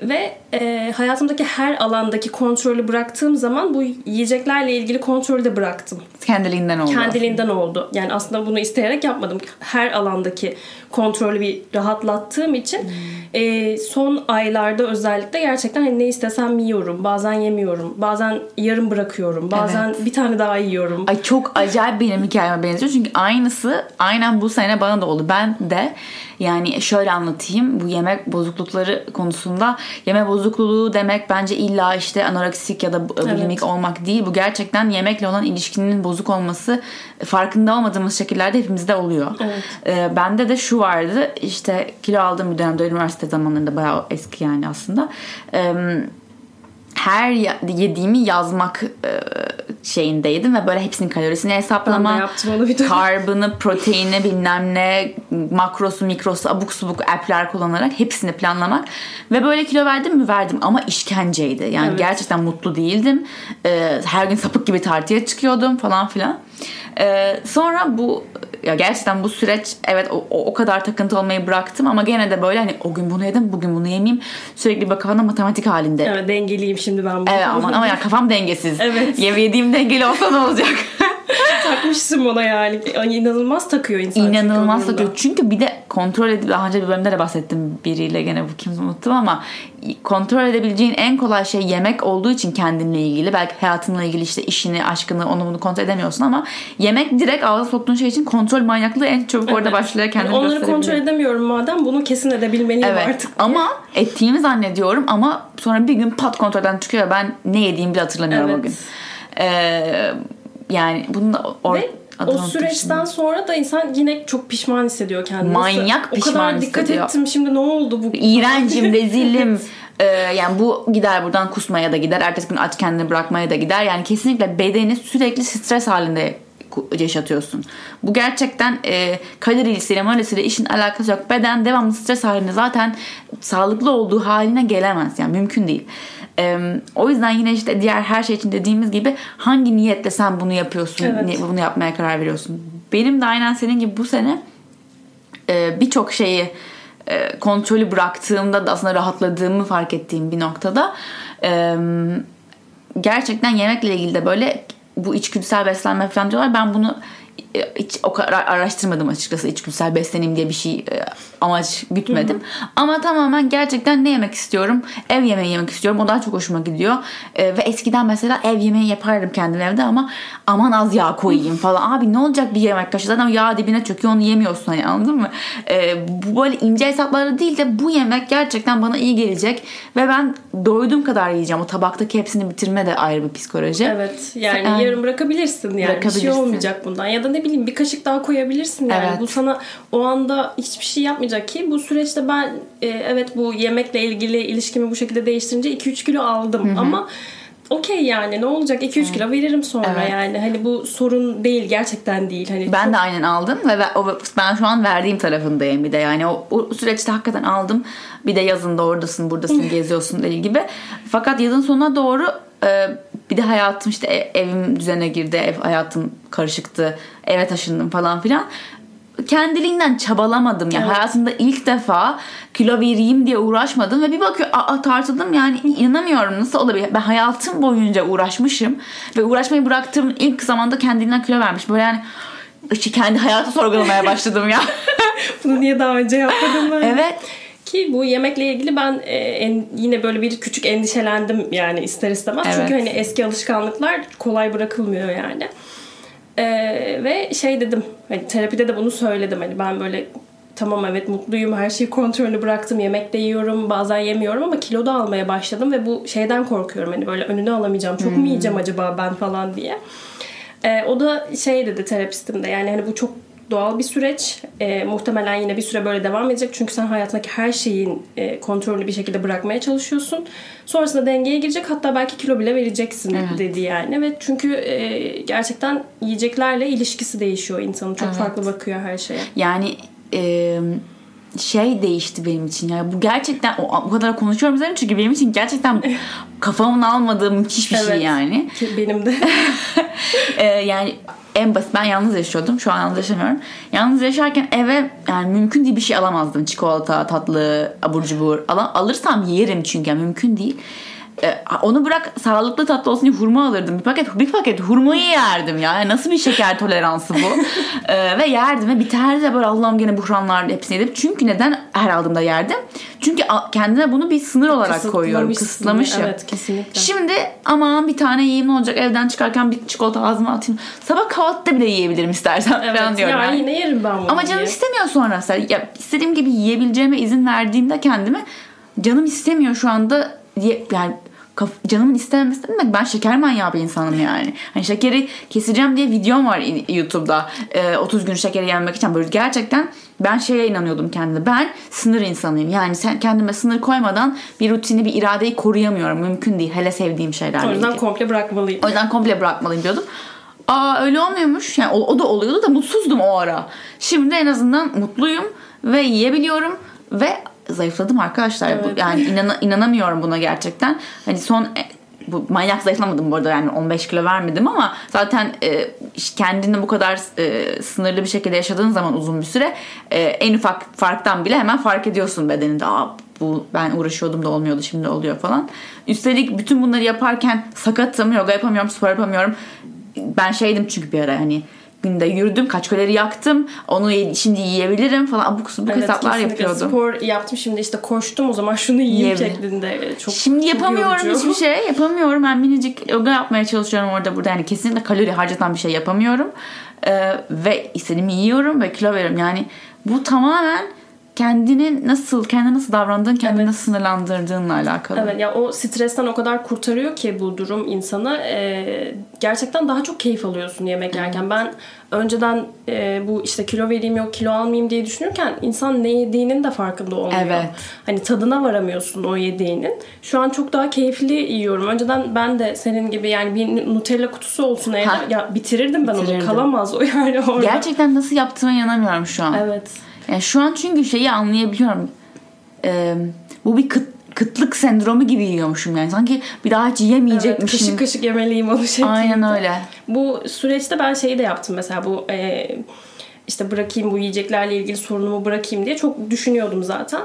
Ve e, hayatımdaki her alandaki kontrolü bıraktığım zaman bu yiyeceklerle ilgili kontrolü de bıraktım. Kendiliğinden oldu. Kendiliğinden oldu. Yani aslında bunu isteyerek yapmadım. Her alandaki kontrolü bir rahatlattığım için Hmm. e, son aylarda özellikle gerçekten hani ne istesem yiyorum. Bazen yemiyorum. Bazen yarım bırakıyorum. Bazen bir tane daha yiyorum. Ay çok acayip benim hikayeme benziyor. Çünkü aynısı aynen bu sene bana da oldu. Ben de yani şöyle anlatayım. Bu yemek bozuklukları konusunda yeme bozukluğu demek bence illa işte anoreksik ya da bulimik olmak değil. Bu gerçekten yemekle olan ilişkinin bozuk olması farkında olmadığımız şekillerde hepimizde oluyor. Evet. Ee, bende de şu vardı. işte kilo aldığım bir dönemde üniversite zamanlarında bayağı eski yani aslında. Ee, her yediğimi yazmak e, şeyindeydim ve böyle hepsinin kalorisini hesaplama, karbını, proteini bilmem ne, makrosu, mikrosu, abuk subuk app'ler kullanarak hepsini planlamak ve böyle kilo verdim mi verdim ama işkenceydi. Yani Evet. gerçekten mutlu değildim. Ee, her gün sapık gibi tartıya çıkıyordum falan filan. Ee, sonra bu ya gerçekten bu süreç evet o, o, kadar takıntı olmayı bıraktım ama gene de böyle hani o gün bunu yedim bugün bunu yemeyeyim sürekli bak kafamda matematik halinde. Evet dengeliyim şimdi ben bunu. Evet aman ama ya kafam dengesiz. Evet. Yediğim dengeli olsa ne olacak? Takmışsın ona yani. Ay, İnanılmaz takıyor insan. İnanılmaz takıyor. Çünkü bir de kontrol edip daha önce bir bölümde de bahsettim biriyle gene bu kimse unuttum ama kontrol edebileceğin en kolay şey yemek olduğu için kendinle ilgili belki hayatınla ilgili işte işini, aşkını onu bunu kontrol edemiyorsun ama yemek direkt ağza soktuğun şey için kontrol manyaklığı en çabuk orada Evet. başlıyor kendini Onları gösterebiliyor. kontrol edemiyorum madem bunu kesin edebilmeliyim Evet artık. ama ettiğimi zannediyorum ama sonra bir gün pat kontrolden çıkıyor ben ne yediğimi bile hatırlamıyorum Evet. o gün. Ee, yani bunu da or- Ve o süreçten sonra da insan yine çok pişman hissediyor kendini. Manyak Nasıl- pişman O kadar dikkat hissediyor. ettim şimdi ne oldu bu? İğrencim, rezilim. Ee, yani bu gider buradan kusmaya da gider. Ertesi gün aç kendini bırakmaya da gider. Yani kesinlikle bedeni sürekli stres halinde yaşatıyorsun. Bu gerçekten e, kalorisiyle malisiyle işin alakası yok. Beden devamlı stres halinde zaten sağlıklı olduğu haline gelemez. Yani mümkün değil. E, o yüzden yine işte diğer her şey için dediğimiz gibi hangi niyetle sen bunu yapıyorsun, Evet. bunu yapmaya karar veriyorsun. Benim de aynen senin gibi bu sene e, birçok şeyi e, kontrolü bıraktığımda da aslında rahatladığımı fark ettiğim bir noktada e, gerçekten yemekle ilgili de böyle bu içgüdüsel beslenme falan diyorlar. Ben bunu e, hiç o kadar araştırmadım açıkçası içgüdüsel besleneyim diye bir şey e, amaç gütmedim. Ama tamamen gerçekten ne yemek istiyorum? Ev yemeği yemek istiyorum. O daha çok hoşuma gidiyor. E, ve eskiden mesela ev yemeği yapardım kendim evde ama aman az yağ koyayım falan. Abi ne olacak bir yemek kaşığı zaten yağ dibine çöküyor onu yemiyorsun hani anladın mı? E, bu böyle ince hesapları değil de bu yemek gerçekten bana iyi gelecek ve ben doyduğum kadar yiyeceğim. O tabaktaki hepsini bitirme de ayrı bir psikoloji. Evet yani Sen- yarın bırakabilirsin yani bir şey Bırakabilirsin. olmayacak bundan ya da ne bileyim bir kaşık daha koyabilirsin yani Evet. bu sana o anda hiçbir şey yapmayacak ki bu süreçte ben e, evet bu yemekle ilgili ilişkimi bu şekilde değiştirince 2-3 kilo aldım ama okey yani ne olacak 2-3 kilo veririm sonra Evet. yani hani bu sorun değil gerçekten değil hani Ben çok- de aynen aldım ve ben şu an verdiğim tarafındayım bir de yani o, o süreçte hakikaten aldım. Bir de yazın da oradasın buradasın geziyorsun deli gibi. Fakat yazın sonuna doğru e, bir de hayatım işte e- evim düzene girdi ev hayatım karışıktı eve taşındım falan filan. Kendiliğinden çabalamadım. Yani Evet. hayatımda ilk defa kilo vereyim diye uğraşmadım ve bir bakıyor aa, tartıldım yani inanamıyorum nasıl olabilir? Ben hayatım boyunca uğraşmışım ve uğraşmayı bıraktığım ilk zamanda kendiliğinden kilo vermiş. Böyle yani işte kendi hayatı sorgulamaya başladım ya. Bunu niye daha önce yapmadın mı? evet. Ki bu yemekle ilgili ben e, en- yine böyle bir küçük endişelendim yani ister istemez. Evet. Çünkü hani eski alışkanlıklar kolay bırakılmıyor yani. E, ve şey dedim hani terapide de bunu söyledim. Hani ben böyle tamam evet mutluyum her şeyi kontrolünü bıraktım yemek de yiyorum bazen yemiyorum ama kilo da almaya başladım ve bu şeyden korkuyorum. Hani böyle önünü alamayacağım çok mu yiyeceğim acaba ben falan diye. E, o da şey dedi terapistim de yani hani bu çok doğal bir süreç. E, muhtemelen yine bir süre böyle devam edecek. Çünkü sen hayatındaki her şeyin e, kontrolünü bir şekilde bırakmaya çalışıyorsun. Sonrasında dengeye girecek. Hatta belki kilo bile vereceksin Evet. dedi yani. Ve çünkü e, gerçekten yiyeceklerle ilişkisi değişiyor insanın. Çok Evet. farklı bakıyor her şeye. Yani e, şey değişti benim için. Yani bu gerçekten o, o kadar konuşuyorum üzerine çünkü benim için gerçekten kafamın almadığı müthiş bir şey Evet. yani. Ki benim de. Ee, yani en basit ben yalnız yaşıyordum. Şu an yalnız yaşamıyorum. Yalnız yaşarken eve yani mümkün değil bir şey alamazdım. Çikolata, tatlı, abur cubur. Al- alırsam yerim çünkü yani mümkün değil. Ee, onu bırak sağlıklı tatlı olsun diye hurma alırdım. Bir paket bir paket hurmayı yerdim ya. Yani nasıl bir şeker toleransı bu? Ee, ve yerdim ve biterdi de böyle Allah'ım gene buhranlar hepsini yedim. Çünkü neden her aldığımda yerdim? Çünkü kendime bunu bir sınır olarak koyuyorum. Kısıtlamışsın. Kısıtlamışım. Evet kesinlikle. Şimdi aman bir tane yiyeyim ne olacak evden çıkarken bir çikolata ağzıma atayım. Sabah kahvaltıda bile yiyebilirim istersen evet. falan diyorum. ya yani. yine yerim ben bunu Ama canım diye. istemiyor sonrası. Ya istediğim gibi yiyebileceğime izin verdiğimde kendime canım istemiyor şu anda diye yani kaf- canımın istememesi demek ben şeker manyağı bir insanım yani. Hani şekeri keseceğim diye videom var YouTube'da. Ee, 30 gün şekeri yenmek için böyle gerçekten ben şeye inanıyordum kendime. Ben sınır insanıyım. Yani sen kendime sınır koymadan bir rutini, bir iradeyi koruyamıyorum. Mümkün değil. Hele sevdiğim şeylerle O yüzden ilgili. komple bırakmalıyım. O yüzden komple bırakmalıyım diyordum. Aa öyle olmuyormuş. Yani o, o da oluyordu da mutsuzdum o ara. Şimdi en azından mutluyum ve yiyebiliyorum ve zayıfladım arkadaşlar. Bu- Evet. yani inana- inanamıyorum buna gerçekten. Hani son e, bu manyak zayıflamadım bu arada yani 15 kilo vermedim ama zaten e, kendini bu kadar e, sınırlı bir şekilde yaşadığın zaman uzun bir süre e, en ufak farktan bile hemen fark ediyorsun bedeninde. Aa bu ben uğraşıyordum da olmuyordu şimdi oluyor falan. Üstelik bütün bunları yaparken sakatım, yoga yapamıyorum, spor yapamıyorum. Ben şeydim çünkü bir ara hani günde yürüdüm, kaç kalori yaktım, onu şimdi yiyebilirim falan abuk subuk Evet, hesaplar yapıyordum. Spor yaptım şimdi işte koştum o zaman şunu yiyeyim şeklinde. Çok, Şimdi çok yapamıyorum yorucu. hiçbir şey. Yapamıyorum. Ben minicik yoga yapmaya çalışıyorum orada burada. Yani kesinlikle kalori harcatan bir şey yapamıyorum. Ee, ve istediğimi yiyorum ve kilo veriyorum. Yani bu tamamen kendini nasıl, kendine nasıl davrandığın, kendini Evet. nasıl sınırlandırdığınla alakalı. Evet ya o stresten o kadar kurtarıyor ki bu durum insanı Ee, gerçekten daha çok keyif alıyorsun yemek yerken. Ben önceden e, bu işte kilo vereyim yok kilo almayayım diye düşünürken insan ne yediğinin de farkında olmuyor. Evet. Hani tadına varamıyorsun o yediğinin. Şu an çok daha keyifli yiyorum. Önceden ben de senin gibi yani bir Nutella kutusu olsun evde ya bitirirdim ben Bitirirdim. onu. Kalamaz o yani orada. Gerçekten nasıl yaptığıma inanamıyorum şu an. Evet. Yani şu an çünkü şeyi anlayabiliyorum. Ee, bu bir kıt, kıtlık sendromu gibi yiyormuşum yani. Sanki bir daha hiç Evet, yemeyecekmişim. kaşık kaşık yemeliyim onu şeklinde. Aynen öyle. Bu süreçte ben şeyi de yaptım mesela bu e, işte bırakayım bu yiyeceklerle ilgili sorunumu bırakayım diye çok düşünüyordum zaten.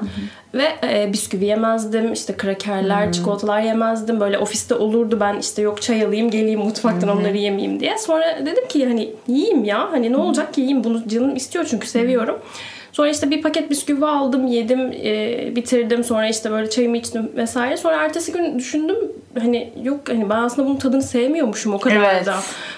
Ve e, bisküvi yemezdim, işte krakerler, çikolatalar yemezdim. Böyle ofiste olurdu ben işte yok çay alayım geleyim mutfaktan onları yemeyeyim diye. Sonra dedim ki hani yiyeyim ya hani ne olacak ki yiyeyim bunu canım istiyor çünkü seviyorum. Sonra işte bir paket bisküvi aldım, yedim, e, bitirdim. Sonra işte böyle çayımı içtim vesaire. Sonra ertesi gün düşündüm hani yok hani ben aslında bunun tadını sevmiyormuşum o kadar Evet. da.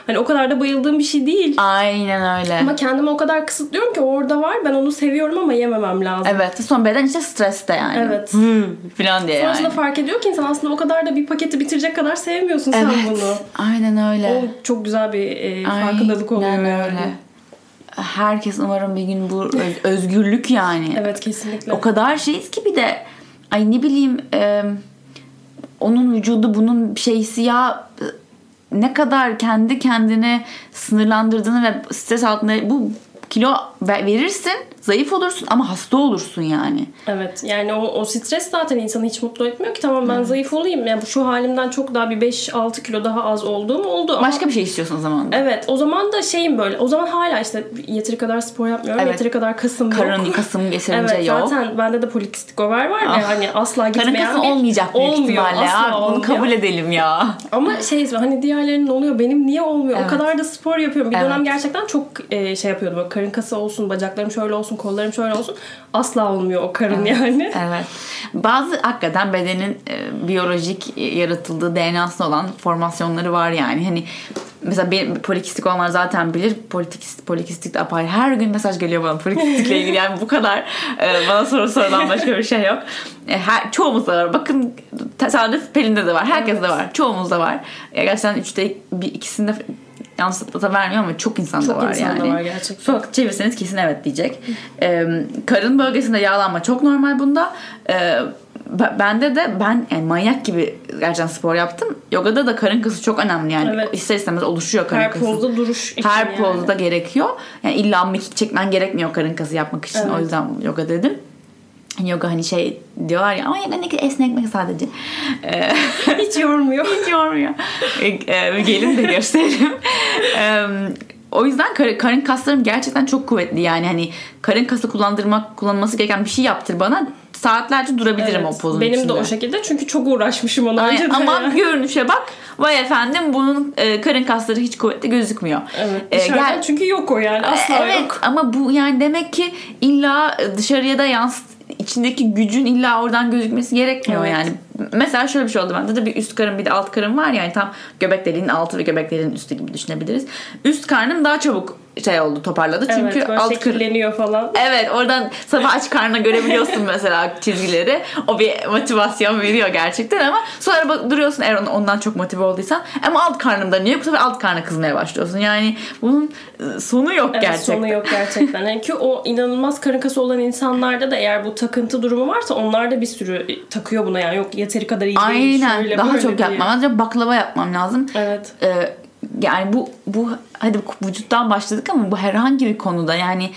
Hani o kadar da bayıldığım bir şey değil. Aynen öyle. Ama kendimi o kadar kısıtlıyorum ki orada var. Ben onu seviyorum ama yememem lazım. Evet. Son beden işte streste yani. Evet. Hı, falan diye Sonrasında yani. fark ediyor ki insan aslında o kadar da bir paketi bitirecek kadar sevmiyorsun sen Evet. bunu. Aynen öyle. O çok güzel bir e, farkındalık oluyor Aynen yani. Herkes umarım bir gün bu öz- özgürlük yani. Evet kesinlikle. O kadar şeyiz ki bir de ay ne bileyim e, onun vücudu bunun şeysi ya ne kadar kendi kendini sınırlandırdığını ve stres altında bu kilo verirsin zayıf olursun ama hasta olursun yani. Evet yani o, o stres zaten insanı hiç mutlu etmiyor ki tamam ben zayıf olayım yani şu halimden çok daha bir 5-6 kilo daha az olduğum oldu ama Başka bir şey istiyorsun o zaman da. evet o zaman da şeyim böyle o zaman hala işte yeteri kadar spor yapmıyorum Evet. yeteri kadar kasım Karın yok. kasım yeterince Evet yok. zaten bende de polikistik over var ve Ah. hani asla Karın gitmeyen kası bir- olmayacak büyük olmuyor, ihtimalle asla ya. Bunu kabul edelim ya. Ama şey hani diğerlerinin oluyor benim niye olmuyor? Evet. O kadar da spor yapıyorum. Bir Evet. dönem gerçekten çok e, şey yapıyordum. Karın kası olsun, bacaklarım şöyle olsun, kollarım şöyle olsun. Asla olmuyor o karın yani. Evet. Bazı hakikaten bedenin e, biyolojik e, yaratıldığı DNA'sı olan formasyonları var yani. Hani mesela benim polikistik olanlar zaten bilir. Polikistik, polikistik de apayrı. Her gün mesaj geliyor bana polikistikle ilgili. Yani bu kadar e, bana soru sorulan başka bir şey yok. E, her, çoğumuzda var. Bakın tesadüf Pelin'de de var. Herkeste var. Çoğumuzda var. E, gerçekten üçte bir, ikisinde yanlış da vermiyor ama çok insanda Çok var insanda yani. var gerçekten. Sokak çevirseniz kesin evet diyecek. Ee, karın bölgesinde yağlanma çok normal bunda. Ee, bende de ben yani manyak gibi gerçekten spor yaptım. Yogada da karın kası çok önemli yani. Evet. İster istemez oluşuyor karın Her kası. pozda duruş için Her yani. pozda gerekiyor. Yani illa mekik çekmen gerekmiyor karın kası yapmak için. Evet. O yüzden yoga dedim. Yoga hani şey diyorlar ya ama kadar esnekmek sadece. Ee, Hiç yormuyor. hiç yormuyor. E, e, gelin de gösterelim. E, o yüzden kar- karın kaslarım gerçekten çok kuvvetli yani hani karın kası kullandırmak kullanılması gereken bir şey yaptır bana saatlerce durabilirim Evet. o pozun Benim içinde. de o şekilde çünkü çok uğraşmışım ona Aynen. önceden. Ama yani. görünüşe bak vay efendim bunun e, karın kasları hiç kuvvetli gözükmüyor. Evet. E, Dışarıdan çünkü yok o yani. Asla evet yok. ama bu yani demek ki illa dışarıya da yansıt içindeki gücün illa oradan gözükmesi gerekmiyor Evet. yani. Mesela şöyle bir şey oldu bende de bir üst karın bir de alt karın var yani tam göbek deliğinin altı ve göbek deliğinin üstü gibi düşünebiliriz. Üst karnım daha çabuk şey oldu toparladı çünkü evet, böyle alt şekilleniyor falan. Evet oradan sabah aç karnına görebiliyorsun mesela çizgileri. O bir motivasyon veriyor gerçekten ama sonra bak, duruyorsun eğer ondan çok motive olduysan. Ama alt karnımda niye? Bu sefer alt karnına kızmaya başlıyorsun. Yani bunun e, sonu yok Evet, gerçekten. sonu yok gerçekten. Yani ki o inanılmaz karın kası olan insanlarda da eğer bu takıntı durumu varsa onlar da bir sürü takıyor buna yani yok yeteri kadar iyi değil. Aynen. Daha çok yapmam lazım. Baklava yapmam lazım. Evet. Ee, yani bu bu hadi vücuttan başladık ama bu herhangi bir konuda yani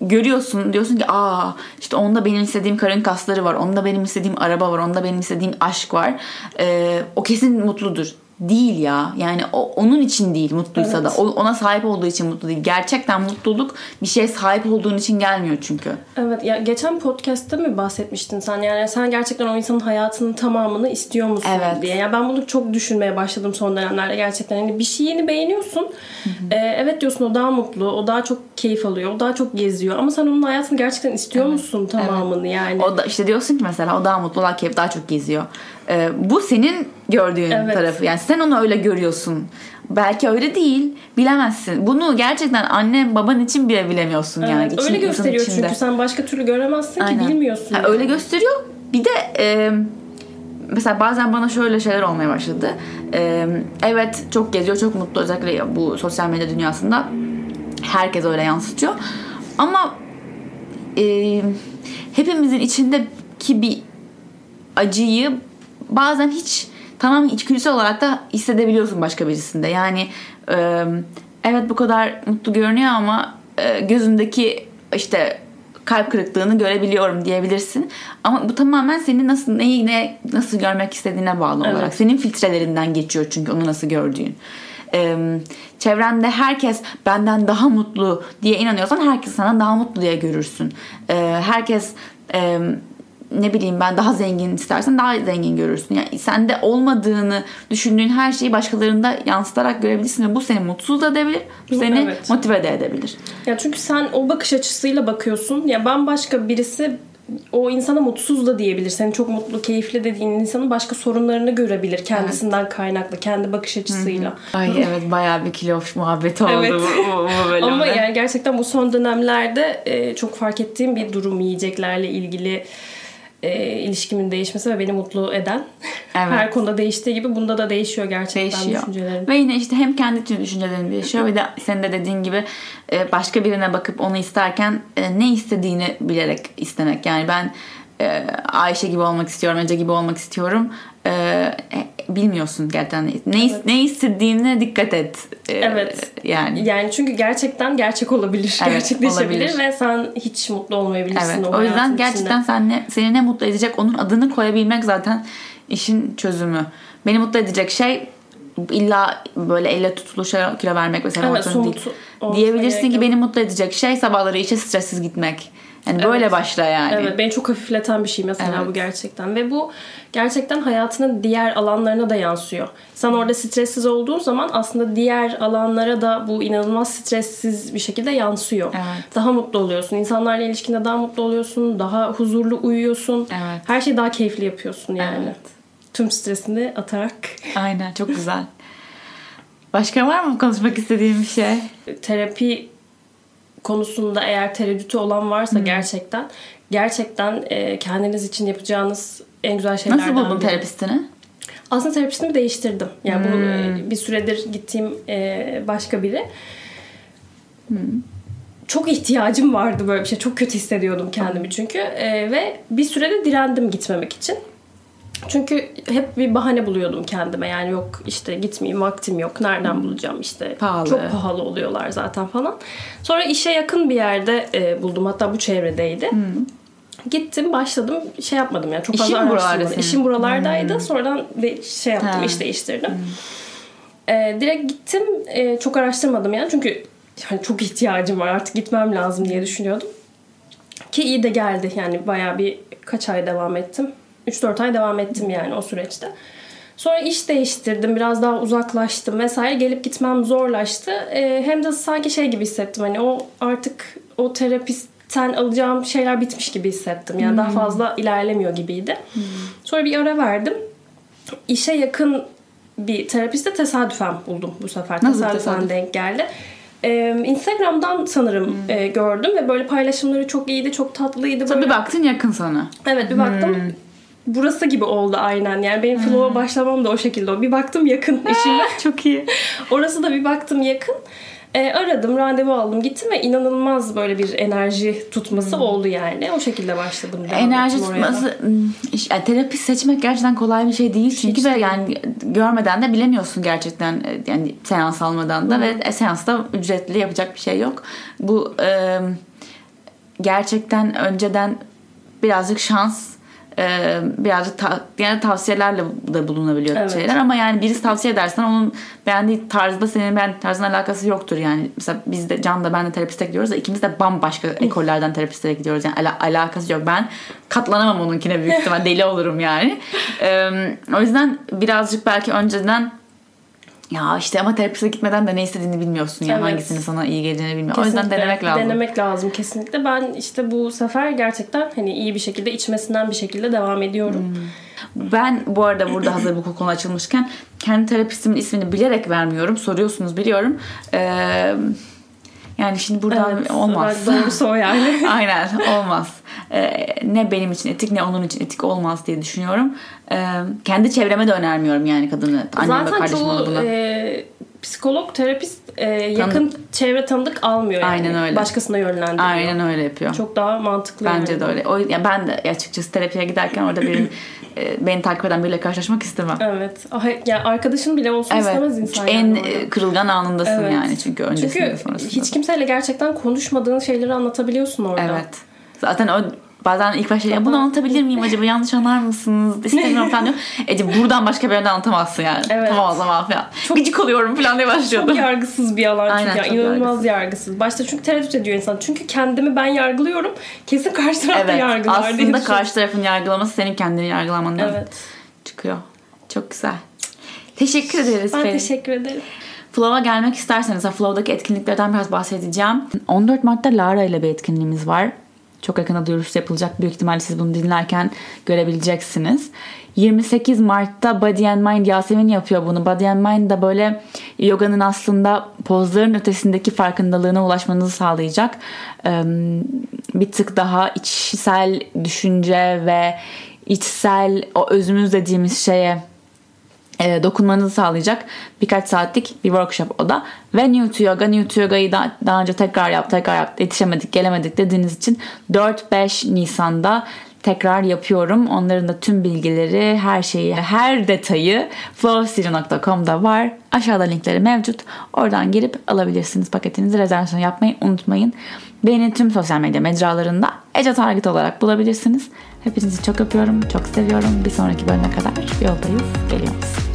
görüyorsun diyorsun ki aa işte onda benim istediğim karın kasları var onda benim istediğim araba var onda benim istediğim aşk var. Ee, o kesin mutludur değil ya yani o, onun için değil mutluysa Evet. da o- ona sahip olduğu için mutlu değil gerçekten mutluluk bir şeye sahip olduğun için gelmiyor çünkü Evet ya geçen podcast'te mi bahsetmiştin sen yani sen gerçekten o insanın hayatının tamamını istiyor musun Evet. diye. Yani ben bunu çok düşünmeye başladım son dönemlerde gerçekten. Hani bir şeyini beğeniyorsun. Ee, evet diyorsun o daha mutlu, o daha çok keyif alıyor, o daha çok geziyor ama sen onun hayatını gerçekten istiyor musun tamamını yani? O da işte diyorsun ki mesela o daha mutlu, daha keyif, daha çok geziyor. Ee, bu senin gördüğün Evet. tarafı. Yani sen onu öyle görüyorsun. Belki öyle değil. Bilemezsin. Bunu gerçekten annen baban için bile bilemiyorsun yani. Evet, İçin- öyle insanın gösteriyor içinde. çünkü sen başka türlü göremezsin Aynen. ki bilmiyorsun. Ha, yani. öyle gösteriyor. Bir de e, mesela bazen bana şöyle şeyler olmaya başladı. E, evet çok geziyor, çok mutlu özellikle bu sosyal medya dünyasında. Herkes öyle yansıtıyor. Ama e, hepimizin içindeki bir acıyı bazen hiç tamamen içgüdüsel olarak da hissedebiliyorsun başka birisinde. Yani e, evet bu kadar mutlu görünüyor ama e, gözündeki işte kalp kırıklığını görebiliyorum diyebilirsin. Ama bu tamamen senin nasıl neyi ne nasıl görmek istediğine bağlı Evet. olarak. Senin filtrelerinden geçiyor çünkü onu nasıl gördüğün. Ee, çevrende herkes benden daha mutlu diye inanıyorsan herkes sana daha mutlu diye görürsün. Ee, herkes e, ne bileyim ben daha zengin istersen daha zengin görürsün. Yani sende olmadığını düşündüğün her şeyi başkalarında yansıtarak görebilirsin ve bu seni mutsuz da edebilir. Bu seni Evet. motive de edebilir. Ya çünkü sen o bakış açısıyla bakıyorsun. Ya bambaşka birisi o insana mutsuz da diyebilir. Senin çok mutlu, keyifli dediğin insanın başka sorunlarını görebilir kendisinden kaynaklı, kendi bakış açısıyla. Ay evet bayağı bir kilo muhabbeti oldu Evet. bu, bu, bu bölümde. Ama yani gerçekten bu son dönemlerde e, çok fark ettiğim bir durum yiyeceklerle ilgili e, ilişkimin değişmesi ve beni mutlu eden. Evet. Her konuda değiştiği gibi bunda da değişiyor gerçekten değişiyor. düşüncelerim. Ve yine işte hem kendi düşüncelerin değişiyor ve de senin de dediğin gibi e, başka birine bakıp onu isterken e, ne istediğini bilerek istemek. Yani ben e, Ayşe gibi olmak istiyorum, Ece gibi olmak istiyorum. E, bilmiyorsun gerçekten. Ne, evet. ne istediğine dikkat et. Ee, evet. Yani. Yani çünkü gerçekten gerçek olabilir. Evet, gerçekleşebilir olabilir. ve sen hiç mutlu olmayabilirsin evet. o, o yüzden gerçekten sen ne, seni ne mutlu edecek onun adını koyabilmek zaten işin çözümü. Beni mutlu edecek şey illa böyle elle tutulur kilo vermek mesela evet, değil. Diyebilirsin ki beni mutlu edecek şey sabahları işe stressiz gitmek. Yani böyle evet. başla yani. Evet beni çok hafifleten bir şey mesela evet. bu gerçekten. Ve bu gerçekten hayatının diğer alanlarına da yansıyor. Sen orada stressiz olduğun zaman aslında diğer alanlara da bu inanılmaz stressiz bir şekilde yansıyor. Evet. Daha mutlu oluyorsun. İnsanlarla ilişkinde daha mutlu oluyorsun. Daha huzurlu uyuyorsun. Evet. Her şeyi daha keyifli yapıyorsun yani. Evet. Tüm stresini atarak. Aynen çok güzel. Başka var mı konuşmak istediğim bir şey? Terapi konusunda eğer tereddütü olan varsa hmm. gerçekten gerçekten e, kendiniz için yapacağınız en güzel şeylerden Nasıl buldun biri. terapistini? Aslında terapistimi değiştirdim. Yani hmm. bu e, bir süredir gittiğim e, başka biri. Hmm. Çok ihtiyacım vardı böyle bir şey. Çok kötü hissediyordum kendimi çünkü. E, ve bir sürede direndim gitmemek için. Çünkü hep bir bahane buluyordum kendime. Yani yok işte gitmeyeyim vaktim yok. Nereden bulacağım işte. Pahalı. Çok pahalı oluyorlar zaten falan. Sonra işe yakın bir yerde e, buldum. Hatta bu çevredeydi. Hmm. Gittim başladım şey yapmadım yani çok fazla İşin araştırmadım. İşim buralardaydı. Hmm. Sonradan de, şey yaptım ha. iş değiştirdim. Hmm. E, direkt gittim. E, çok araştırmadım yani çünkü yani çok ihtiyacım var artık gitmem lazım diye düşünüyordum. Ki iyi de geldi yani bayağı bir kaç ay devam ettim. 3-4 ay devam ettim yani o süreçte. Sonra iş değiştirdim. Biraz daha uzaklaştım vesaire. Gelip gitmem zorlaştı. Ee, hem de sanki şey gibi hissettim. Hani o artık o terapistten alacağım şeyler bitmiş gibi hissettim. Yani hmm. daha fazla ilerlemiyor gibiydi. Hmm. Sonra bir ara verdim. İşe yakın bir terapiste tesadüfen buldum bu sefer. Nasıl tesadüfen tesadüf? denk geldi. Ee, Instagram'dan sanırım hmm. e, gördüm ve böyle paylaşımları çok iyiydi, çok tatlıydı. Tabii bir baktın yakın sana. Evet bir baktım. Hmm burası gibi oldu aynen. Yani benim flow'a başlamam da o şekilde oldu. Bir baktım yakın eşime. Çok iyi. Orası da bir baktım yakın. E, aradım, randevu aldım, gittim ve inanılmaz böyle bir enerji tutması hmm. oldu yani. O şekilde başladım. Enerji tutması, hmm, yani terapi seçmek gerçekten kolay bir şey değil. Çünkü ve yani görmeden de bilemiyorsun gerçekten e, yani seans almadan da hmm. ve seansta ücretli yapacak bir şey yok. Bu e, gerçekten önceden birazcık şans e, birazcık ta, yani tavsiyelerle de bulunabiliyor evet. şeyler ama yani birisi tavsiye edersen onun beğendiği tarzda senin ben tarzın alakası yoktur yani. Mesela biz de Can da ben de terapiste gidiyoruz da ikimiz de bambaşka ekollerden terapiste gidiyoruz. Yani ala, alakası yok. Ben katlanamam onunkine büyük ihtimal deli olurum yani. E, o yüzden birazcık belki önceden ya işte ama terapiste gitmeden de ne istediğini bilmiyorsun ya. Evet. Hangisinin sana iyi geleceğini bilmiyorsun. O yüzden denemek lazım. Denemek lazım kesinlikle. Ben işte bu sefer gerçekten hani iyi bir şekilde içmesinden bir şekilde devam ediyorum. Hmm. Ben bu arada burada hazır bu konu açılmışken kendi terapistimin ismini bilerek vermiyorum. Soruyorsunuz biliyorum. Eee yani şimdi buradan evet, olmaz. Doğrusu o yani. Aynen olmaz. Ee, ne benim için etik ne onun için etik olmaz diye düşünüyorum. Ee, kendi çevreme de önermiyorum yani kadını. Annem Zaten çoğu e, psikolog, terapist e, yakın Tanı- çevre tanıdık almıyor yani. Aynen öyle. Başkasına yönlendiriyor. Aynen öyle yapıyor. Çok daha mantıklı. Bence yani. de öyle. O, yani ben de açıkçası terapiye giderken orada bir e, beni takip eden biriyle karşılaşmak istemem. Evet. Yani arkadaşın bile olsun evet. istemez insan. En yani kırılgan anındasın evet. yani çünkü öncesinde çünkü sonrasında. hiç kimseyle gerçekten konuşmadığın şeyleri anlatabiliyorsun orada. Evet. Zaten o bazen ilk başta ya bunu anlatabilir miyim acaba yanlış anlar mısınız istemiyorum falan diyor. Ece buradan başka bir yerden anlatamazsın yani. Evet. Tamam o zaman falan. Çok, Gıcık oluyorum falan diye başlıyordum. Çok yargısız bir alan Aynen, çünkü. Yani, inanılmaz yargısız. yargısız. Başta çünkü tereddüt ediyor insan. Çünkü kendimi ben yargılıyorum. Kesin karşı taraf evet, yargılar Aslında karşı tarafın yargılaması senin kendini yargılamandan evet. çıkıyor. Çok güzel. Teşekkür ederiz. Ben Ferin. teşekkür ederim. Flow'a gelmek isterseniz Flow'daki etkinliklerden biraz bahsedeceğim. 14 Mart'ta Lara ile bir etkinliğimiz var. Çok yakında duyurusu yapılacak. Büyük ihtimalle siz bunu dinlerken görebileceksiniz. 28 Mart'ta Body and Mind Yasemin yapıyor bunu. Body and Mind da böyle yoganın aslında pozların ötesindeki farkındalığına ulaşmanızı sağlayacak. Bir tık daha içsel düşünce ve içsel o özümüz dediğimiz şeye e, dokunmanızı sağlayacak birkaç saatlik bir workshop o da. Ve New to Yoga, New to Yoga'yı da, daha önce tekrar yap, tekrar yap, yetişemedik, gelemedik dediğiniz için 4-5 Nisan'da tekrar yapıyorum. Onların da tüm bilgileri, her şeyi, her detayı flowstudio.com'da var. Aşağıda linkleri mevcut. Oradan girip alabilirsiniz paketinizi. Rezervasyon yapmayı unutmayın. Beni tüm sosyal medya mecralarında Ece Target olarak bulabilirsiniz. Hepinizi çok öpüyorum, çok seviyorum. Bir sonraki bölüme kadar yoldayız, geliyoruz.